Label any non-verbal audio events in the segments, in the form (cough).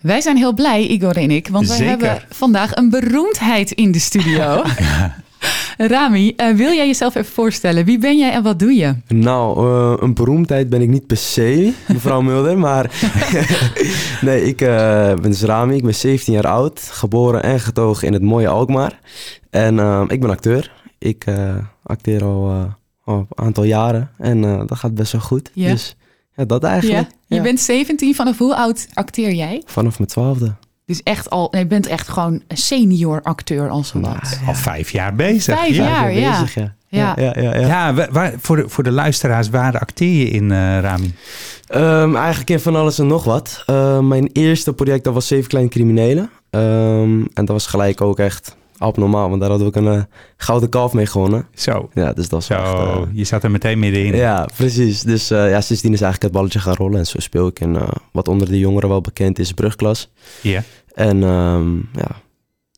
Wij zijn heel blij, Igor en ik, want wij Zeker. hebben vandaag een beroemdheid in de studio. (laughs) (laughs) Rami, eh, wil jij jezelf even voorstellen? Wie ben jij en wat doe je? Nou, eh, een beroemdheid ben ik niet per se, (laughs) mevrouw Mulder, maar nee, ik eh, ben dus Rami, ik ben 17 jaar oud, geboren en getogen in het mooie Alkmaar. En ik ben acteur. Ik eh, acteer al, eh, al een aantal jaren en eh, dat gaat best wel goed. Ja. Dus ja, dat eigenlijk. Je Ja. bent 17, vanaf hoe oud acteer jij? Vanaf mijn twaalfde. Dus echt al, nee, je bent echt gewoon een senior acteur al zo wat. Al vijf jaar bezig. Vijf ja. jaar. ja. bezig, ja. Ja. Ja, ja, ja, ja. Ja, wa- waar, voor, de, voor de luisteraars, waar acteer je in, eh, Rami? Ehm, eigenlijk in van alles en nog wat. Ehm, mijn eerste project dat was Zeven Kleine Criminelen. Ehm, en dat was gelijk ook echt abnormaal, want daar hadden we ook een eh, gouden kalf mee gewonnen. Zo, Ja, dus dat is echt... zo eh, je zat er meteen middenin. ja, precies. Dus eh, ja, sindsdien is eigenlijk het balletje gaan rollen. En zo speel ik in wat onder de jongeren wel bekend is, brugklas. Ja. En ehm, ja,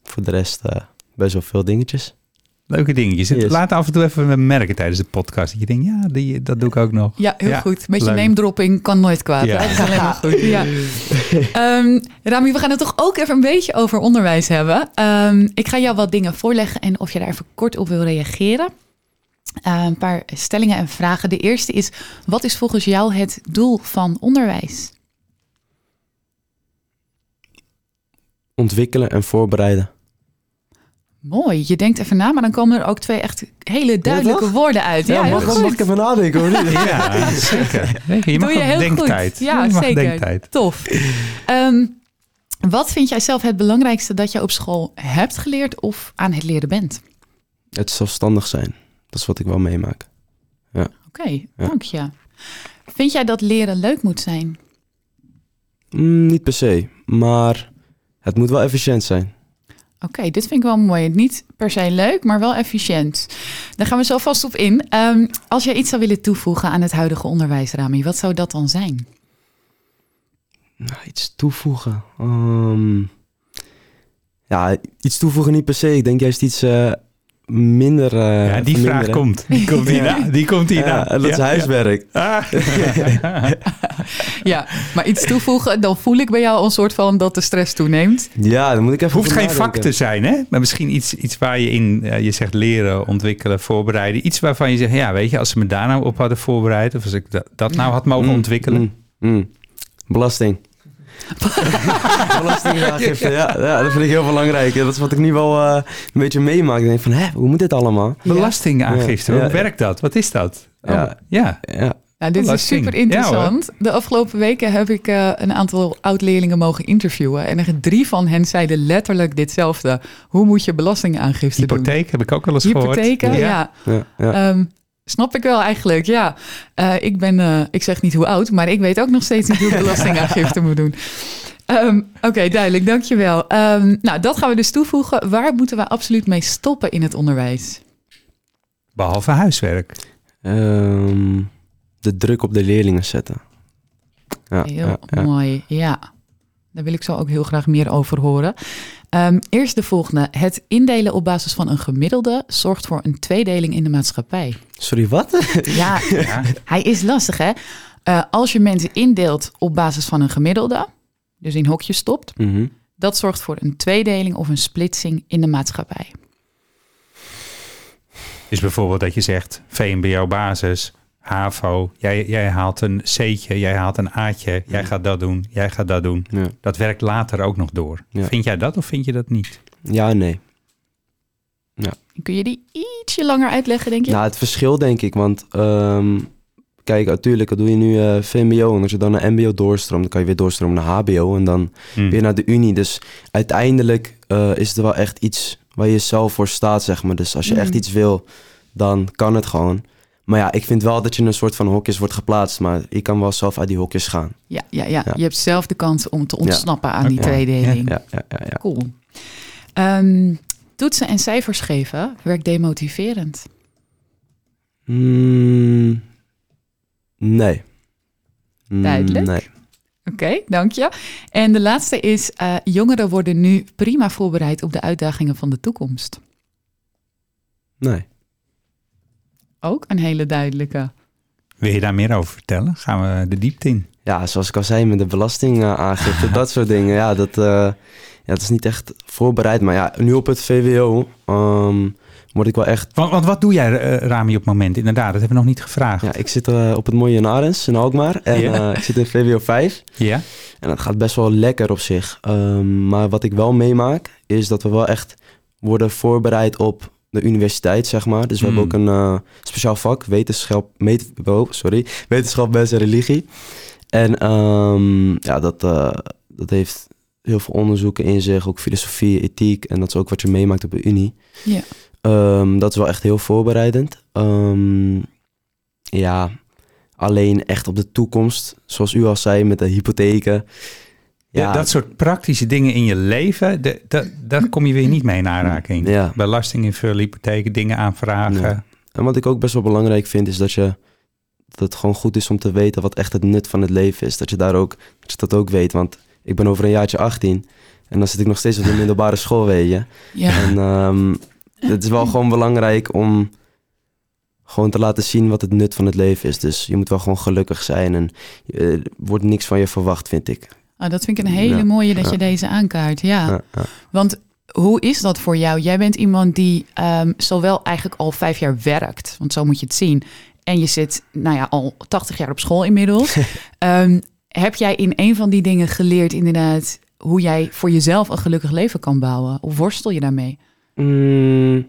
voor de rest best wel veel dingetjes. Leuke dingetjes. Yes. Laat af en toe even merken tijdens de podcast. Dat je denkt, ja, die, dat doe ik ook nog. Ja, heel Ja, goed. Beetje leuk. name dropping kan nooit kwaad. Ja. Dat is alleen maar goed. Ja. (laughs) Ehm, Rami, we gaan het toch ook even een beetje over onderwijs hebben. Ehm, ik ga jou wat dingen voorleggen en of je daar even kort op wil reageren. Eh, een paar stellingen en vragen. De eerste is, wat is volgens jou het doel van onderwijs? Ontwikkelen en voorbereiden. Mooi, je denkt even na, maar dan komen er ook twee echt hele duidelijke woorden uit. Ja, heel mag, goed. mag ik even nadenken niet? (laughs) Ja, zeker. Nee, je mag Doe je heel denktijd. goed. Ja, je mag zeker. denktijd. Tof. Ehm, wat vind jij zelf het belangrijkste dat je op school hebt geleerd of aan het leren bent? Het zelfstandig zijn. Dat is wat ik wel meemaak. Oké, dank je. Vind jij dat leren leuk moet zijn? Mm, niet per se, maar het moet wel efficiënt zijn. Oké, dit vind ik wel mooi. Niet per se leuk, maar wel efficiënt. Daar gaan we zo vast op in. Ehm, als jij iets zou willen toevoegen aan het huidige onderwijs, Rami, wat zou dat dan zijn? Nou, iets toevoegen. Ehm, ja, iets toevoegen niet per se. Ik denk juist iets eh, minder. eh, Ja, die vraag komt. Die komt (laughs) hierna. Die komt Ja, hierna. dat is Ja, huiswerk. ja. Ah. (laughs) Ja, maar iets toevoegen, dan voel ik bij jou een soort van dat de stress toeneemt. Ja, dan moet ik even. Het hoeft geen vak te zijn, hè? Maar misschien iets, iets waar je in, eh, je zegt leren, ontwikkelen, voorbereiden. Iets waarvan je zegt, ja, weet je, als ze me daar nou op hadden voorbereid, of als ik dat, dat nou had mogen Mm, ontwikkelen. mm, mm. Belasting. (laughs) Belastingaangifte, ja, ja, dat vind ik heel belangrijk. Ja, Dat is wat ik nu wel eh, een beetje meemaak. Ik denk van, hè, hoe moet dit allemaal? Belastingaangifte, Ja, hoe ja. werkt dat? Wat is dat? Ja. Oh, ja. Ja, Nou, dit is super interessant. de afgelopen weken heb ik eh, een aantal oud-leerlingen mogen interviewen. En er drie van hen zeiden letterlijk ditzelfde. Hoe moet je belastingaangifte doen? Hypotheek heb ik ook wel eens gehoord. Hypotheken, ja. ja, ja. Ehm, snap ik wel eigenlijk, ja. Eh, ik ben, eh, ik zeg niet hoe oud, maar ik weet ook nog steeds niet hoe ik (laughs) belastingaangifte moet doen. Ehm, Oké, duidelijk, dankjewel. Um, nou, dat gaan we dus toevoegen. Waar moeten we absoluut mee stoppen in het onderwijs? Behalve huiswerk. Ehm, de druk op de leerlingen zetten. Ja, Heel ja, ja. mooi, ja. Daar wil ik zo ook heel graag meer over horen. Ehm, eerst de volgende. Het indelen op basis van een gemiddelde zorgt voor een tweedeling in de maatschappij. Sorry, wat? (laughs) Ja, Ja. hij is lastig hè. Eh, als je mensen indeelt op basis van een gemiddelde, dus in hokjes stopt, Mhm. dat zorgt voor een tweedeling of een splitsing in de maatschappij. Is bijvoorbeeld dat je zegt VMBO basis, HAVO, jij, jij haalt een C'tje, jij haalt een A'tje, jij gaat dat doen, jij gaat dat doen. Ja. Dat werkt later ook nog door. Ja. Vind jij dat of vind je dat niet? ja, nee. Kun je die ietsje langer uitleggen, denk je? Nou, het verschil denk ik, want ehm, kijk, natuurlijk, dan doe je nu eh, VMBO en als je dan naar MBO doorstroomt, dan kan je weer doorstromen naar HBO en dan Hm. weer naar de Unie. Dus uiteindelijk eh, is het wel echt iets waar je zelf voor staat, zeg maar. Dus als je echt Mhm. iets wil, dan kan het gewoon. Maar ja, ik vind wel dat je in een soort van hokjes wordt geplaatst. Maar ik kan wel zelf uit die hokjes gaan. Ja, ja, ja. Ja. je hebt zelf de kans om te ontsnappen aan die tweedeling. Ja, ja, ja. ja. Cool. Ehm, toetsen en cijfers geven werkt demotiverend. Mm, nee. Mm, Duidelijk. Nee. Oké, dank je. En de laatste is, eh, jongeren worden nu prima voorbereid op de uitdagingen van de toekomst. Nee. Ook een hele duidelijke. Wil je daar meer over vertellen? Gaan we de diepte in? Ja, zoals ik al zei, met de belastingaangifte, (laughs) dat soort dingen. Ja, dat, eh, ja, dat is niet echt voorbereid. Maar ja, nu op het VWO ehm, word ik wel echt... Want, want wat doe jij, eh, Rami, op het moment? Inderdaad, dat hebben we nog niet gevraagd. Ja, ik zit eh, op het mooie Narens in Alkmaar. En eh, ik zit in VWO 5. Ja? En dat gaat best wel lekker op zich. Ehm, maar wat ik wel meemaak, is dat we wel echt worden voorbereid op de universiteit, zeg maar. Dus we Hmm. hebben ook een eh, speciaal vak, wetenschap, meet, oh, sorry, wetenschap, mens en religie. En ehm, ja, dat, eh, dat heeft heel veel onderzoeken in zich, ook filosofie, ethiek. En dat is ook wat je meemaakt op de unie. Ja. Ehm, dat is wel echt heel voorbereidend. Ehm, ja, alleen echt op de toekomst, zoals u al zei, met de hypotheken. Ja, dat soort praktische dingen in je leven, de, de- daar kom je weer niet mee in aanraking. Ja. Belasting invullen, hypotheken, dingen aanvragen. Ja. En wat ik ook best wel belangrijk vind, is dat je dat het gewoon goed is om te weten wat echt het nut van het leven is. Dat je daar ook, dat je dat ook weet. Want ik ben over een jaartje 18 en dan zit ik nog steeds op de middelbare (laughs) school, weet je. Ja, En ehm, het is wel gewoon belangrijk om gewoon te laten zien wat het nut van het leven is. Dus je moet wel gewoon gelukkig zijn en eh, er wordt niks van je verwacht, vind ik. Ah, dat vind ik een hele mooie dat je deze aankaart. Ja. Want hoe is dat voor jou? Jij bent iemand die ehm, zowel eigenlijk al vijf jaar werkt, want zo moet je het zien. En je zit, nou ja, al 80 jaar op school inmiddels. (laughs) Ehm, heb jij in een van die dingen geleerd, inderdaad, hoe jij voor jezelf een gelukkig leven kan bouwen? Of worstel je daarmee? Mm,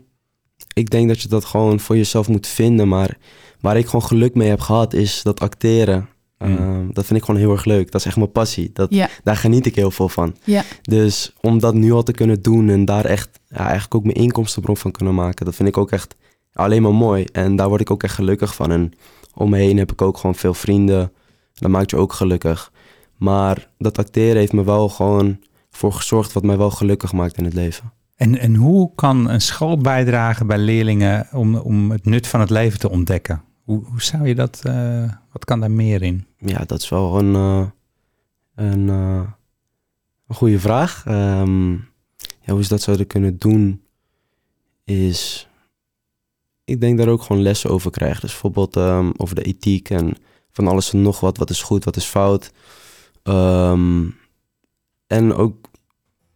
ik denk dat je dat gewoon voor jezelf moet vinden. Maar waar ik gewoon geluk mee heb gehad, is dat acteren. Mm. Ehm, dat vind ik gewoon heel erg leuk. Dat is echt mijn passie. Dat, Ja, Daar geniet ik heel veel van. ja, Dus om dat nu al te kunnen doen en daar echt ja, eigenlijk ook mijn inkomstenbron van kunnen maken, dat vind ik ook echt alleen maar mooi. En daar word ik ook echt gelukkig van. En om me heen heb ik ook gewoon veel vrienden. Dat maakt je ook gelukkig. Maar dat acteren heeft me wel gewoon voor gezorgd wat mij wel gelukkig maakt in het leven. En, en hoe kan een school bijdragen bij leerlingen om, om het nut van het leven te ontdekken? Hoe, hoe zou je dat, eh, wat kan daar meer in? Ja, dat is wel een, eh, een, eh, een goede vraag. Ehm, ja, hoe ze dat zouden kunnen doen is... Ik denk daar ook gewoon lessen over krijgen. Dus bijvoorbeeld ehm, over de ethiek en van alles en nog wat. Wat is goed, wat is fout. Ehm, en ook...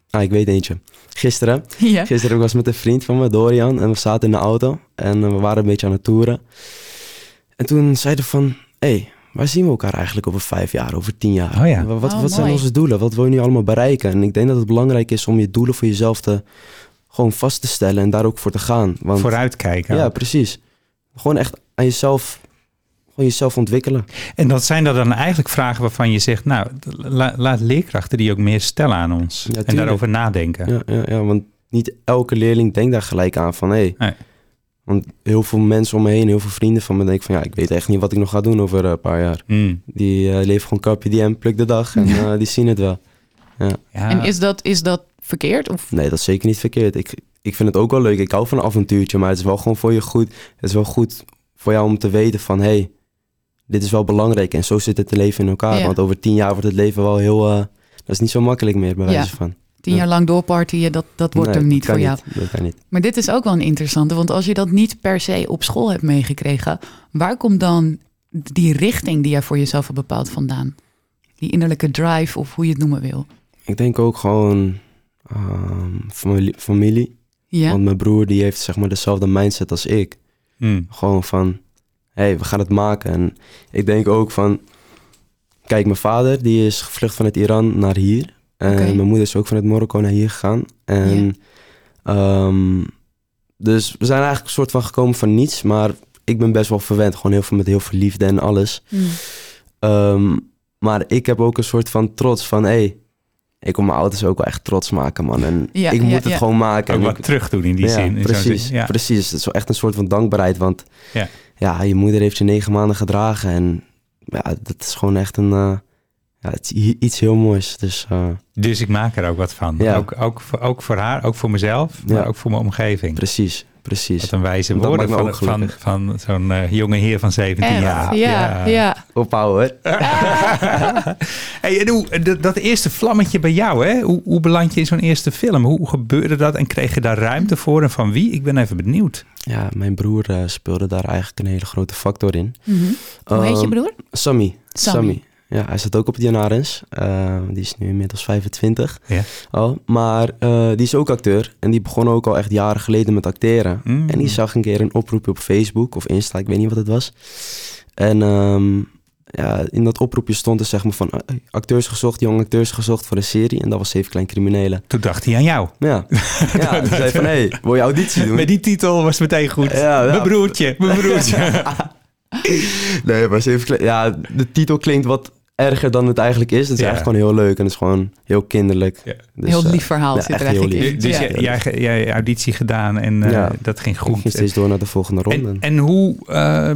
Ah, ik weet eentje. Gisteren (laughs) ja. Gisteren was ik met een vriend van me, Dorian, en we zaten in de auto en eh, we waren een beetje aan het toeren. En toen zeiden we van, hey, waar zien we elkaar eigenlijk over vijf jaar, over tien jaar? Oh ja. Wa- Wat, Oh, wat zijn onze doelen? Wat wil je nu allemaal bereiken? En ik denk dat het belangrijk is om je doelen voor jezelf te, gewoon vast te stellen en daar ook voor te gaan. Want, Vooruitkijken. Ja, precies. Gewoon echt aan jezelf, gewoon jezelf ontwikkelen. En dat zijn dat dan eigenlijk vragen waarvan je zegt, nou, la- laat leerkrachten die ook meer stellen aan ons. en daarover nadenken. Ja, ja, ja, want niet elke leerling denkt daar gelijk aan van, hé. Hey. Nee. Want heel veel mensen om me heen, heel veel vrienden van me denken van, ja, ik weet echt niet wat ik nog ga doen over eh, een paar jaar. Hmm. Die eh, leven gewoon carpe diem, pluk de dag en (laughs) eh, die zien het wel. Ja. En is dat, is dat verkeerd? Of Nee, dat is zeker niet verkeerd. Ik, ik vind het ook wel leuk. Ik hou van een avontuurtje, maar het is wel gewoon voor je goed. Het is wel goed voor jou om te weten van, hé, hey, dit is wel belangrijk. En zo zit het leven in elkaar. Ja. Want over tien jaar wordt het leven wel heel, eh, dat is niet zo makkelijk meer, bij Ja. wijze van. Tien jaar lang doorpartyen, dat, dat wordt Nee, hem niet dat voor jou. Dat kan niet. Maar dit is ook wel een interessante, want als je dat niet per se op school hebt meegekregen, waar komt dan die richting die jij voor jezelf hebt bepaald vandaan? Die innerlijke drive of hoe je het noemen wil. Ik denk ook gewoon ehm, familie, familie. Ja, Want mijn broer die heeft zeg maar dezelfde mindset als ik. Hmm. Gewoon van, hé, hey, we gaan het maken. En ik denk ook van, kijk, mijn vader die is gevlucht vanuit Iran naar hier. En Oké. mijn moeder is ook vanuit Marokko naar hier gegaan. En ehm, dus we zijn eigenlijk een soort van gekomen van niets. Maar ik ben best wel verwend. Gewoon heel veel met heel veel liefde en alles. Hmm. Ehm, maar ik heb ook een soort van trots van, hé, hey, ik wil mijn ouders ook wel echt trots maken, man. En Ja, ik ja, moet het ja. gewoon maken. Ook En wat ik- terug doen in die ja, zin. in precies. zin. Ja. Precies. Het is wel echt een soort van dankbaarheid. Want Ja. ja, je moeder heeft je negen maanden gedragen. En ja, dat is gewoon echt een, eh, ja, het is iets heel moois. Dus eh, Dus ik maak er ook wat van. Ja. Ook, ook, voor, ook voor haar, ook voor mezelf, maar Ja. ook voor mijn omgeving. precies, precies. Wat een wijze Dat woorden van, van, van zo'n eh, jonge heer van 17 Echt, jaar. ja, ja. Ophouden. (laughs) Hey, en hoe, dat, dat eerste vlammetje bij jou, hè? Hoe, hoe beland je in zo'n eerste film? Hoe gebeurde dat en kreeg je daar ruimte voor en van wie? Ik ben even benieuwd. Ja, mijn broer eh, speelde daar eigenlijk een hele grote factor in. Mhm. Hoe heet je Ehm, broer? Sammy. Sammy. Sammy. Ja, hij zit ook op het Janarens. Eh, die is nu inmiddels 25 Ja. al. Maar eh, die is ook acteur. En die begon ook al echt jaren geleden met acteren. Mm. En die zag een keer een oproepje op Facebook of Insta, ik weet niet wat het was. En ehm, ja, in dat oproepje stond er zeg maar van acteurs gezocht, jonge acteurs gezocht voor een serie. En dat was Zeven Klein Criminelen. Toen dacht hij aan jou. Ja, (laughs) ja toen zei hij van hé, hey, wil je auditie doen? Met die titel was het meteen goed. Ja, ja. Mijn broertje, mijn broertje. (laughs) (laughs) Nee, maar Zeven Klein... Ja, de titel klinkt wat erger dan het eigenlijk is. Het is Ja. eigenlijk gewoon heel leuk en het is gewoon heel kinderlijk. Ja. Dus, heel eh, lief verhaal zit er echt eigenlijk heel in. lief. dus Ja. jij, jij, jij auditie gedaan en eh, Ja. dat ging ik ging goed. steeds door naar de volgende ronde. En, en hoe eh,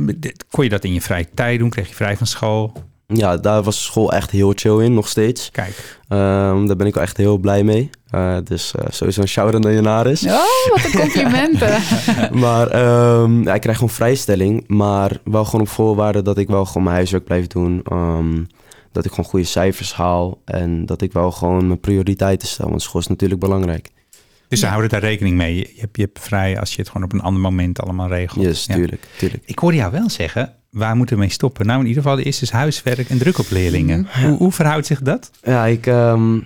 kon je dat in je vrije tijd doen? Kreeg je vrij van school? Ja, daar was school echt heel chill in, nog steeds. Kijk, Ehm, daar ben ik wel echt heel blij mee. Eh, dus eh, sowieso een shout-out naar Janaris. Oh, wat een complimenten. (laughs) maar ehm, ja, ik krijg gewoon vrijstelling. Maar wel gewoon op voorwaarde dat ik wel gewoon mijn huiswerk blijf doen. Ehm, dat ik gewoon goede cijfers haal. En dat ik wel gewoon mijn prioriteiten stel. Want school is natuurlijk belangrijk. dus ze Ja. houden daar rekening mee. Je hebt, je hebt vrij als je het gewoon op een ander moment allemaal regelt. Yes, Ja. tuurlijk, tuurlijk. Ik hoorde jou wel zeggen, waar moeten we mee stoppen? Nou, in ieder geval, de eerste is huiswerk en druk op leerlingen. Hoe, hoe verhoudt zich dat? Ja, ik, ehm,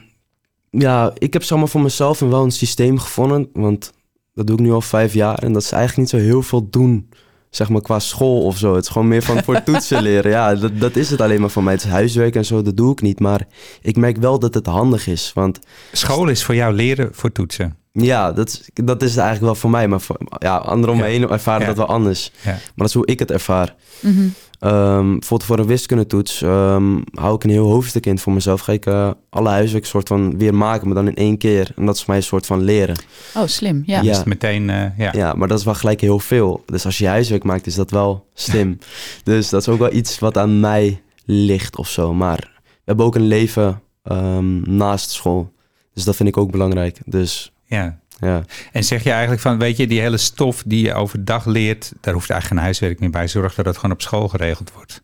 ja, ik heb zeg maar voor mezelf wel een systeem gevonden. Want dat doe ik nu al vijf jaar. En dat is eigenlijk niet zo heel veel doen. Zeg maar qua school of zo. Het is gewoon meer van voor (laughs) toetsen leren. Ja, dat, dat is het alleen maar voor mij. Het is huiswerk en zo, dat doe ik niet. Maar ik merk wel dat het handig is. Want School is voor jou leren voor toetsen. ja, dat is, dat is het eigenlijk wel voor mij. Maar voor, ja, anderen om me Ja. heen ervaren Ja. dat wel anders. Ja. Maar dat is hoe ik het ervaar. Mhm. Ehm, bijvoorbeeld voor een wiskundetoets ehm hou ik een heel hoofdstuk in voor mezelf. Ga ik eh, alle huiswerk soort van weer maken, maar dan in één keer. En dat is voor mij een soort van leren. Oh, slim. Ja. Ja. Dus meteen, eh, ja. Ja, maar dat is wel gelijk heel veel. Dus als je huiswerk maakt, is dat wel slim. (laughs) dus dat is ook wel iets wat aan mij ligt of zo. Maar we hebben ook een leven ehm, naast school. Dus dat vind ik ook belangrijk. Dus ja. Ja. En zeg je eigenlijk van, weet je, die hele stof die je overdag leert, daar hoeft eigenlijk geen huiswerk meer bij. Zorg dat het gewoon op school geregeld wordt.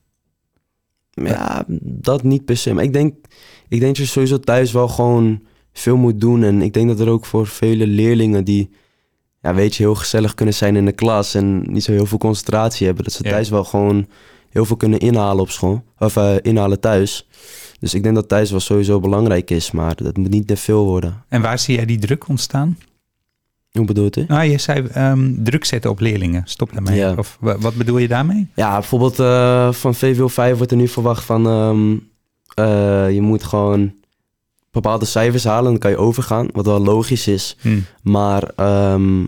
Ja, dat niet per se. Maar ik denk, ik denk dat je sowieso thuis wel gewoon veel moet doen. En ik denk dat er ook voor vele leerlingen die, ja, weet je, heel gezellig kunnen zijn in de klas en niet zo heel veel concentratie hebben, dat ze Ja. thuis wel gewoon heel veel kunnen inhalen op school. Of eh, inhalen thuis. Dus ik denk dat thuis wel sowieso belangrijk is, maar dat moet niet te veel worden. En waar zie jij die druk ontstaan? Hoe bedoelt u? Nou, je zei ehm, druk zetten op leerlingen. Stop daarmee. Ja. Of wa- wat bedoel je daarmee? Ja, bijvoorbeeld eh, van VWO 5 wordt er nu verwacht van... ehm, eh, je moet gewoon bepaalde cijfers halen en dan kan je overgaan. Wat wel logisch is. Hm. Maar ehm,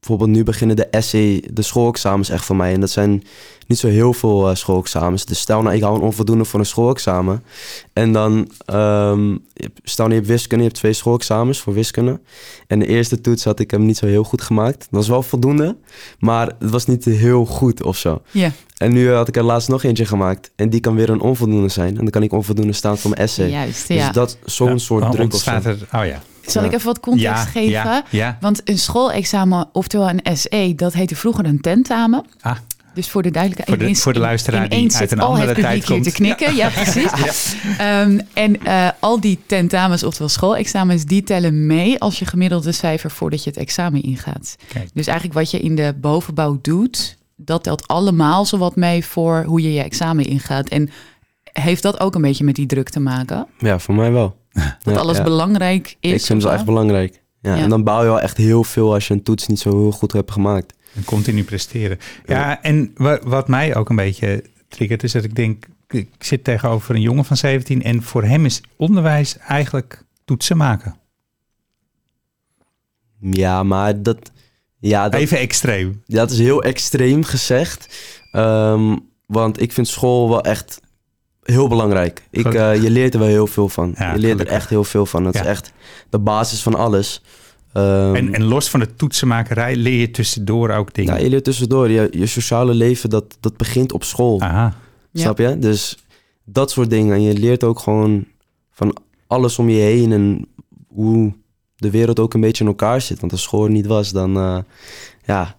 bijvoorbeeld nu beginnen de essay, de schoolexamens echt voor mij. En dat zijn niet zo heel veel eh, schoolexamens. Dus stel nou, ik hou een onvoldoende voor een schoolexamen. En dan, ehm, je hebt- stel nou, je hebt wiskunde, je hebt twee schoolexamens voor wiskunde. En de eerste toets had ik hem niet zo heel goed gemaakt. Dat was wel voldoende, maar het was niet heel goed of zo. Ja. En nu had ik er laatst nog eentje gemaakt. En die kan weer een onvoldoende zijn. En dan kan ik onvoldoende staan voor mijn essay. Juist, Dus ja. dat zo'n Ja, soort druk of zo. er. Oh ja. Zal ik even wat context ja, geven? Ja, ja. Want een schoolexamen, oftewel een SE, dat heette vroeger een tentamen. Ah. Dus voor de duidelijkheid. Voor de- ineens- voor de luisteraar die uit zit een andere tijd komt. te knikken. Ja, precies. (laughs) Ehm, en eh, al die tentamens, oftewel schoolexamens, die tellen mee als je gemiddelde cijfer voordat je het examen ingaat. Kijk. Dus eigenlijk wat je in de bovenbouw doet, dat telt allemaal zowat mee voor hoe je je examen ingaat. En heeft dat ook een beetje met die druk te maken? Ja, voor mij wel. (laughs) Dat Ja, alles ja. belangrijk is? Ik vind het wel echt belangrijk. Ja, Ja. En dan bouw je wel echt heel veel als je een toets niet zo heel goed hebt gemaakt. En continu presteren. Ja, en wa- wat mij ook een beetje triggert, is dat ik denk, ik zit tegenover een jongen van 17 en voor hem is onderwijs eigenlijk toetsen maken. Ja, maar dat, ja, dat, Even extreem. dat is heel extreem gezegd. Ehm, want ik vind school wel echt heel belangrijk. Ik, eh, je leert er wel heel veel van. Ja, je leert gelukkig. er echt heel veel van. Het Ja. is echt de basis van alles. Ehm, En, en los van de toetsenmakerij leer je tussendoor ook dingen. ja, je leert tussendoor. Je, je sociale leven, dat, dat begint op school. Aha. Ja. Snap je? Dus dat soort dingen. En je leert ook gewoon van alles om je heen en hoe de wereld ook een beetje in elkaar zit. Want als school niet was, dan eh, ja.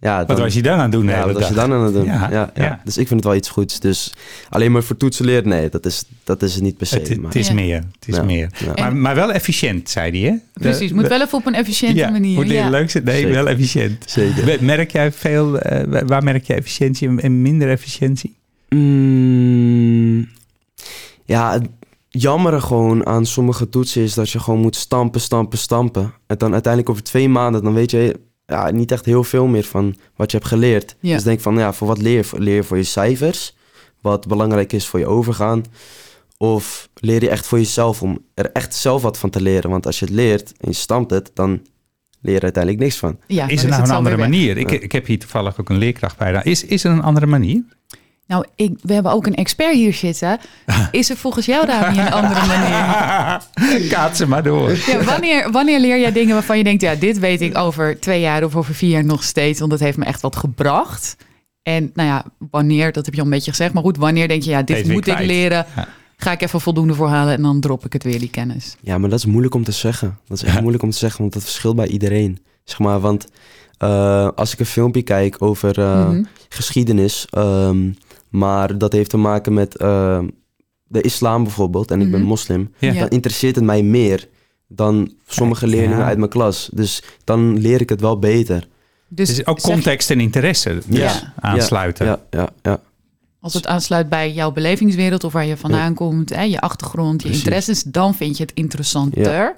Ja dan, Wat was je dan aan het doen? Ja, wat was je dan aan het doen? Ja, Ja, ja, ja. Dus ik vind het wel iets goeds. Dus alleen maar voor toetsen leren, nee, dat is, dat is het niet per se. Het, het maar, is Ja. meer. Het is Ja. meer. ja. Maar, maar wel efficiënt, zei hij, hè? Precies, moet de- wel even op een efficiënte ja, manier. Moet leren ja. leuk zijn? Nee, Zeker. wel efficiënt. Zeker. Merk jij veel, eh, waar merk je efficiëntie en- en minder efficiëntie? Mm, ja, het jammere gewoon aan sommige toetsen is dat je gewoon moet stampen, stampen, stampen. En dan uiteindelijk over twee maanden, dan weet je ja, niet echt heel veel meer van wat je hebt geleerd. Ja. Dus denk van, ja, voor wat leer je? Leer je voor je cijfers? Wat belangrijk is voor je overgaan? Of leer je echt voor jezelf om er echt zelf wat van te leren? Want als je het leert en je stampt het, dan leer je uiteindelijk niks van. Ja, is er nou het een andere manier? Ik, ik heb hier toevallig ook een leerkracht bij. Nou, Is, is er een andere manier? Nou, ik, we hebben ook een expert hier zitten. (laughs) Is er volgens jou, Rami, een andere manier? (laughs) Kaat ze maar door. Ja, wanneer, wanneer leer jij dingen waarvan je denkt... ja, dit weet ik over twee jaar of over vier jaar nog steeds... want dat heeft me echt wat gebracht. En nou ja, wanneer, dat heb je al een beetje gezegd... maar goed, wanneer denk je, ja, dit moet ik leren... Ja. ga ik even voldoende voor halen... en dan drop ik het weer, die kennis. Ja, maar dat is moeilijk om te zeggen. Dat is echt Ja. moeilijk om te zeggen, want dat verschilt bij iedereen. Zeg maar, want eh, als ik een filmpje kijk over eh, Mhm. geschiedenis, ehm, maar dat heeft te maken met eh, de islam bijvoorbeeld, en ik ben Mhm. moslim, Ja. Dan interesseert het mij meer dan sommige Kijk, leerlingen ja. uit mijn klas. Dus dan leer ik het wel beter. Dus Dus ook zeg- context en interesse dus Ja. aansluiten. Ja, ja, ja. als het aansluit bij jouw belevingswereld... of waar je vandaan komt, hè, je achtergrond, je Precies. interesses... dan vind je het interessanter.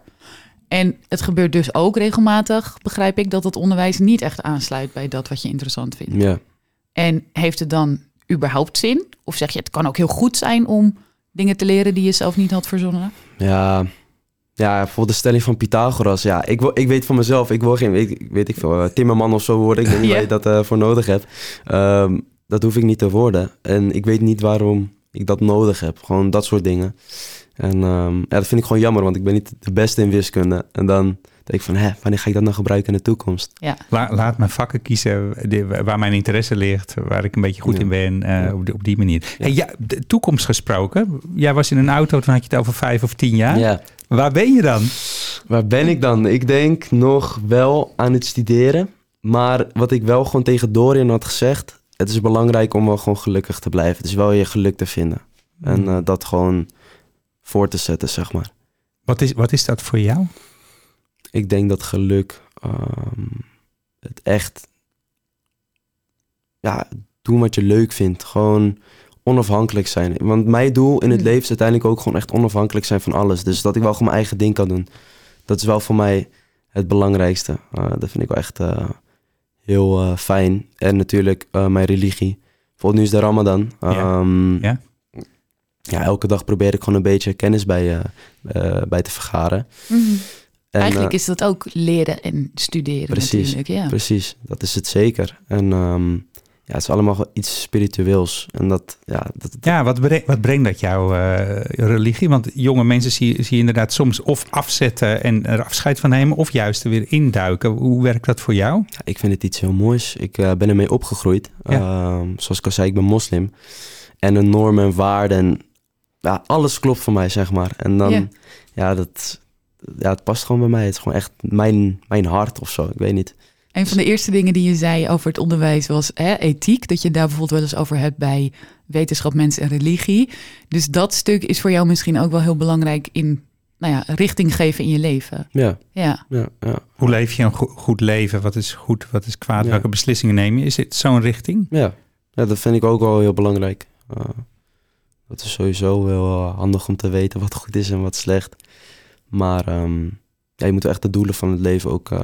En het gebeurt dus ook regelmatig, begrijp ik... dat het onderwijs niet echt aansluit bij dat wat je interessant vindt. ja. En heeft het dan überhaupt zin? Of zeg je, het kan ook heel goed zijn om dingen te leren die je zelf niet had verzonnen? Ja, ja, bijvoorbeeld de stelling van Pythagoras. Ja, ik, wil- ik weet van mezelf, ik wil geen, ik, weet ik veel, eh, timmerman of zo worden. Ik niet (laughs) Ja. waar je dat eh, voor nodig hebt. Ehm, dat hoef ik niet te worden. En ik weet niet waarom ik dat nodig heb. Gewoon dat soort dingen. En ehm, ja, dat vind ik gewoon jammer, want ik ben niet de beste in wiskunde. En dan denk ik van, hè, wanneer ga ik dat nou gebruiken in de toekomst? Ja, La- laat mijn vakken kiezen die- waar mijn interesse ligt, waar ik een beetje goed Ja. in ben, eh, op, die, op die manier. Ja. Hey, ja, de toekomst gesproken. Jij was in een auto, toen had je het over vijf of tien jaar. Ja. Waar ben je dan? Waar ben ik dan? Ik denk nog wel aan het studeren. Maar wat ik wel gewoon tegen Dorian had gezegd... het is belangrijk om wel gewoon gelukkig te blijven. Het is wel je geluk te vinden. En eh, dat gewoon voor te zetten, zeg maar. Wat, is, wat is dat voor jou? Ik denk dat geluk ehm, het echt... Ja, doen wat je leuk vindt. Gewoon onafhankelijk zijn. Want mijn doel in het Hmm. leven is uiteindelijk ook gewoon echt onafhankelijk zijn van alles. Dus dat ik wel gewoon mijn eigen ding kan doen. Dat is wel voor mij het belangrijkste. Eh, dat vind ik wel echt eh, heel eh, fijn. En natuurlijk mijn religie. Bijvoorbeeld nu is de Ramadan. Ja. Ehm, Ja. ja, elke dag probeer ik gewoon een beetje kennis bij, bij te vergaren. En, eigenlijk eh, is dat ook leren en studeren precies, natuurlijk. Ja. Precies, dat is het zeker. En ehm, ja, het is allemaal iets spiritueels. En dat, ja, dat, Ja, wat, bre- wat brengt dat jouw eh, religie? Want jonge mensen zie, zie je inderdaad soms of afzetten en er afscheid van nemen, of juist er weer induiken. Hoe werkt dat voor jou? Ja, ik vind het iets heel moois. Ik eh, ben ermee opgegroeid. Ja. Ehm, zoals ik al zei, ik ben moslim. En de normen en waarden. En, ja, alles klopt voor mij, zeg maar. En dan, Ja. ja, dat, ja, het past gewoon bij mij. Het is gewoon echt mijn, mijn hart of zo. Ik weet niet. Een van de eerste dingen die je zei over het onderwijs was hè, ethiek. Dat je daar bijvoorbeeld wel eens over hebt bij wetenschap, mens en religie. Dus dat stuk is voor jou misschien ook wel heel belangrijk in nou ja, richting geven in je leven. Ja, Ja, ja, ja. Hoe leef je een go- goed leven? Wat is goed, wat is kwaad? Ja. Welke beslissingen neem je? Is het zo'n richting? Ja, ja dat vind ik ook wel heel belangrijk. Uh, dat is sowieso heel uh, handig om te weten wat goed is en wat slecht. Maar um, ja, je moet echt de doelen van het leven ook uh,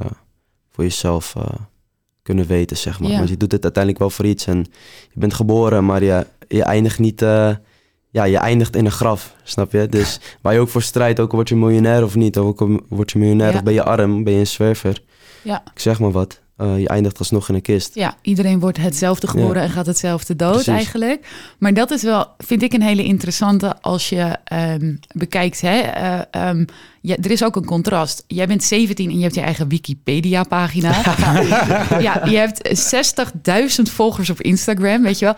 voor jezelf uh, kunnen weten, zeg maar. Ja. Want je doet het uiteindelijk wel voor iets en je bent geboren, maar je, je eindigt niet... Uh, ja, je eindigt in een graf, snap je? Dus (laughs) waar je ook voor strijdt, ook al word je miljonair of niet, ook al word je miljonair Ja. of ben je arm, ben je een zwerver. ja. Ik zeg maar wat. Eh, je eindigt alsnog in een kist. Ja, iedereen wordt hetzelfde geboren en gaat hetzelfde dood Precies. eigenlijk. Maar dat is wel, vind ik, een hele interessante als je ehm, bekijkt. Hè? eh, ehm, ja, er is ook een contrast. Jij bent 17 en je hebt je eigen Wikipedia-pagina. (laughs) ja, je hebt 60.000 volgers op Instagram, weet je wel.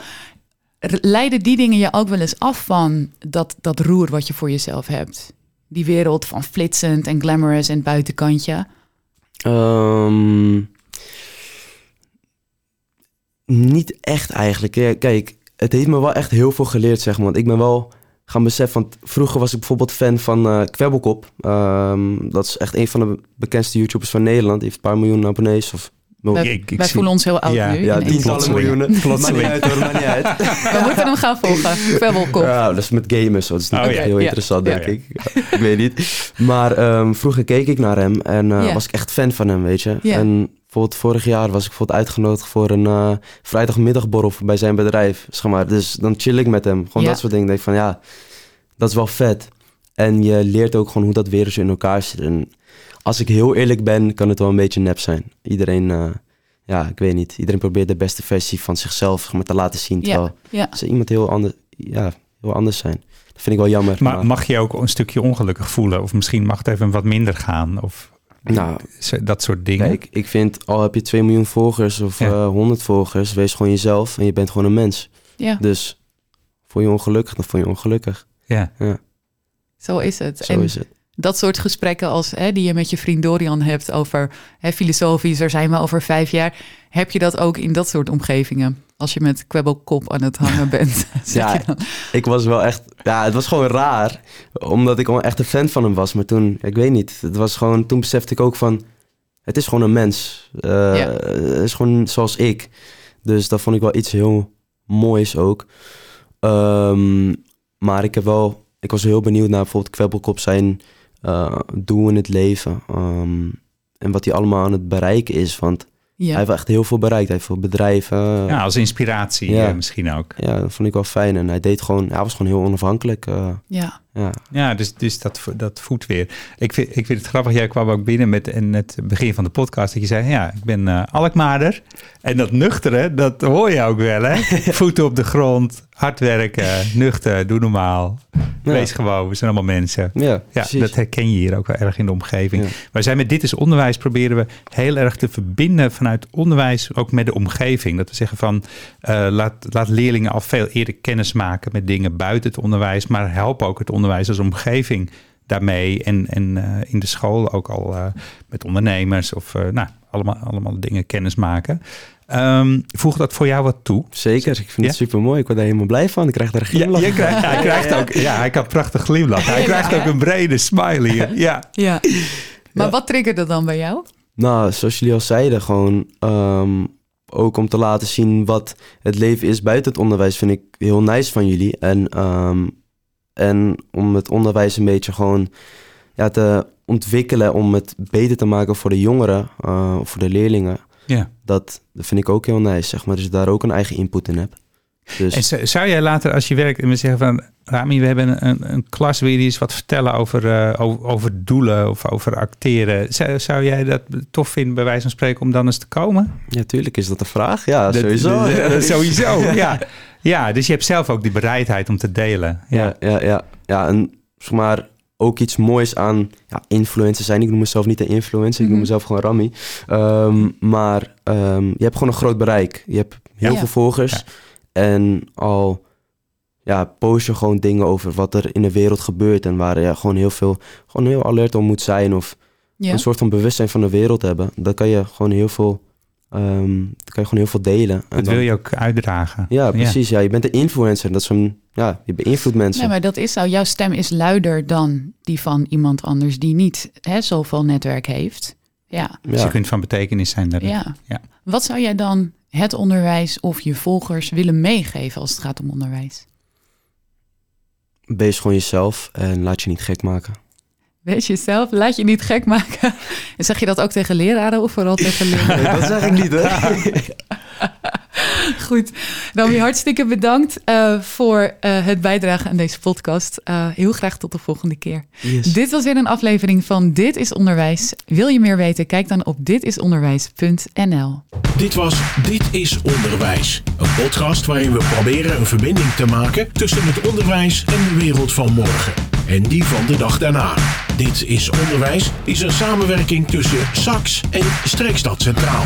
Leiden die dingen je ook wel eens af van dat, dat roer wat je voor jezelf hebt? Die wereld van flitsend en glamorous en buitenkantje. Ehm, niet echt eigenlijk. Ja, Kijk, het heeft me wel echt heel veel geleerd, zeg maar. Want ik ben wel gaan beseffen, want vroeger was ik bijvoorbeeld fan van eh Kwebbelkop. Ehm, dat is echt een van de bekendste YouTubers van Nederland. Die heeft een paar miljoen abonnees of... Wij, ik- ik wij zie- voelen ons heel oud Ja, nu. ja, tientallen miljoenen. (laughs) Niet Plotseling. uit hoor, maakt niet uit. (laughs) We moeten hem gaan volgen. Kwebbelkop. Ja, dat is met gamen zo. Dat is niet Oh, echt ja. heel Ja. interessant, Ja. denk ik. Ja, ik weet niet. Maar ehm, vroeger keek ik naar hem en eh, Ja. was ik echt fan van hem, weet je. Ja. En bijvoorbeeld vorig jaar was ik bijvoorbeeld uitgenodigd voor een eh, vrijdagmiddagborrel bij zijn bedrijf. Zeg maar. Dus dan chill ik met hem. Gewoon Ja. dat soort dingen. Ik denk van ja, dat is wel vet. En je leert ook gewoon hoe dat wereldje in elkaar zit. En als ik heel eerlijk ben, kan het wel een beetje nep zijn. Iedereen, eh, ja, ik weet niet. Iedereen probeert de beste versie van zichzelf zeg maar, te laten zien. Terwijl Ja, ze iemand heel, ander, ja, heel anders zijn. Dat vind ik wel jammer. Maar mag je ook een stukje ongelukkig voelen? Of misschien mag het even wat minder gaan? Of nou, zo- dat soort dingen? kijk, ik vind al heb je 2 miljoen volgers of Ja. eh 100 volgers, wees gewoon jezelf en je bent gewoon een mens. ja, Dus voel je ongelukkig, dan voel je ongelukkig. Ja. zo is het. Zo en is het. dat soort gesprekken als hè, die je met je vriend Dorian hebt over hè, filosofisch, er zijn we over vijf jaar. Heb je dat ook in dat soort omgevingen? Als je met kwebbelkop aan het hangen (laughs) bent. Ja. Ik was wel echt, ja, het was gewoon raar, omdat ik gewoon echt een fan van hem was. Maar toen, ik weet niet, het was gewoon, toen besefte ik ook van, het is gewoon een mens. Eh, Ja. Het is gewoon zoals ik. Dus dat vond ik wel iets heel moois ook. Ehm, maar ik heb wel, ik was heel benieuwd naar bijvoorbeeld Kwebbelkop zijn eh, doel in het leven. Ehm, en wat hij allemaal aan het bereiken is. Want hij heeft echt heel veel bereikt. Hij heeft veel bedrijven. ja, als inspiratie Ja. eh, misschien ook. Ja, dat vond ik wel fijn. En hij deed gewoon, hij was gewoon heel onafhankelijk. eh, ja. Ja. Ja, dus, dus dat, dat voedt weer. Ik vind, ik vind het grappig, jij kwam ook binnen met in het begin van de podcast dat je zei, ja, ik ben eh Alkmaarder. En dat nuchtere, dat hoor je ook wel, hè? (laughs) Voeten op de grond, hard werken, nuchter, doe normaal. Ja. Wees gewoon, we zijn allemaal mensen. Ja, Ja, dat herken je hier ook wel erg in de omgeving. Ja. Wij zijn met Dit is Onderwijs proberen we heel erg te verbinden vanuit onderwijs ook met de omgeving. Dat we zeggen van eh, laat, laat leerlingen al veel eerder kennis maken met dingen buiten het onderwijs, maar help ook het onderwijs als omgeving daarmee. En, en eh, in de school ook al eh, met ondernemers of eh, nou, allemaal, allemaal dingen kennis maken. Ehm voeg dat voor jou wat toe? Zeker, ik vind Ja? het super mooi. Ik word daar helemaal blij van. Ik krijg daar een glimlach. je krijgt, (laughs) hij krijgt ook, ja, hij kan prachtig glimlachen. Hij Ja, krijgt ja. ook een brede smile hier. Ja. ja. Maar wat triggerde dan bij jou? Nou, zoals jullie al zeiden, gewoon ehm, ook om te laten zien wat het leven is buiten het onderwijs, vind ik heel nice van jullie. En, ehm, en om het onderwijs een beetje gewoon ja, te ontwikkelen, om het beter te maken voor de jongeren, eh, of voor de leerlingen. ja. Dat, dat vind ik ook heel nice, zeg maar. Dus je daar ook een eigen input in hebt. Dus En zou- jij later, als je werkt, en we zeggen van Rami, we hebben een, een klas, wil je eens wat vertellen over, eh, over, over doelen of over acteren? Zou, zou jij dat tof vinden, bij wijze van spreken, om dan eens te komen? ja, tuurlijk is dat een vraag. Ja, Dat- sowieso. dat- (laughs) dat- sowieso, ja. (laughs) Ja, dus je hebt zelf ook die bereidheid om te delen. Ja, ja, ja. ja en zeg maar ook iets moois aan ja, influencer zijn. Ik noem mezelf niet een influencer, ik noem Mhm. mezelf gewoon Rami. Ehm, maar ehm, je hebt gewoon een groot bereik. Je hebt heel Ja. veel volgers. Ja. En al ja, post je gewoon dingen over wat er in de wereld gebeurt. En waar je gewoon heel veel, gewoon heel alert om moet zijn. Of Ja. een soort van bewustzijn van de wereld hebben. Dan kan je gewoon heel veel, ehm, dan kan je gewoon heel veel delen. En Dat dan- wil je ook uitdragen. Ja, precies. Ja. je bent een influencer. Dat is een, ja, je beïnvloedt mensen. Nee, maar dat is zo. Jouw stem is luider dan die van iemand anders die niet hè, zoveel netwerk heeft. Ja. Dus Ja. je kunt van betekenis zijn daarin. ja. Ja. Wat zou jij dan het onderwijs of je volgers willen meegeven als het gaat om onderwijs? Wees gewoon jezelf en laat je niet gek maken. Wees jezelf, laat je niet gek maken. (laughs) En zeg je dat ook tegen leraren of vooral tegen (laughs) leerlingen? dat zeg ik niet, hè? (laughs) Goed. Rami, hartstikke bedankt uh, voor uh, het bijdragen aan deze podcast. Uh, heel graag tot de volgende keer. Yes. Dit was weer een aflevering van Dit is Onderwijs. Wil je meer weten? Kijk dan op ditisonderwijs.nl. Dit was Dit is Onderwijs. Een podcast waarin we proberen een verbinding te maken tussen het onderwijs en de wereld van morgen. En die van de dag daarna. Dit is Onderwijs is een samenwerking tussen SAX en Streekstad Centraal.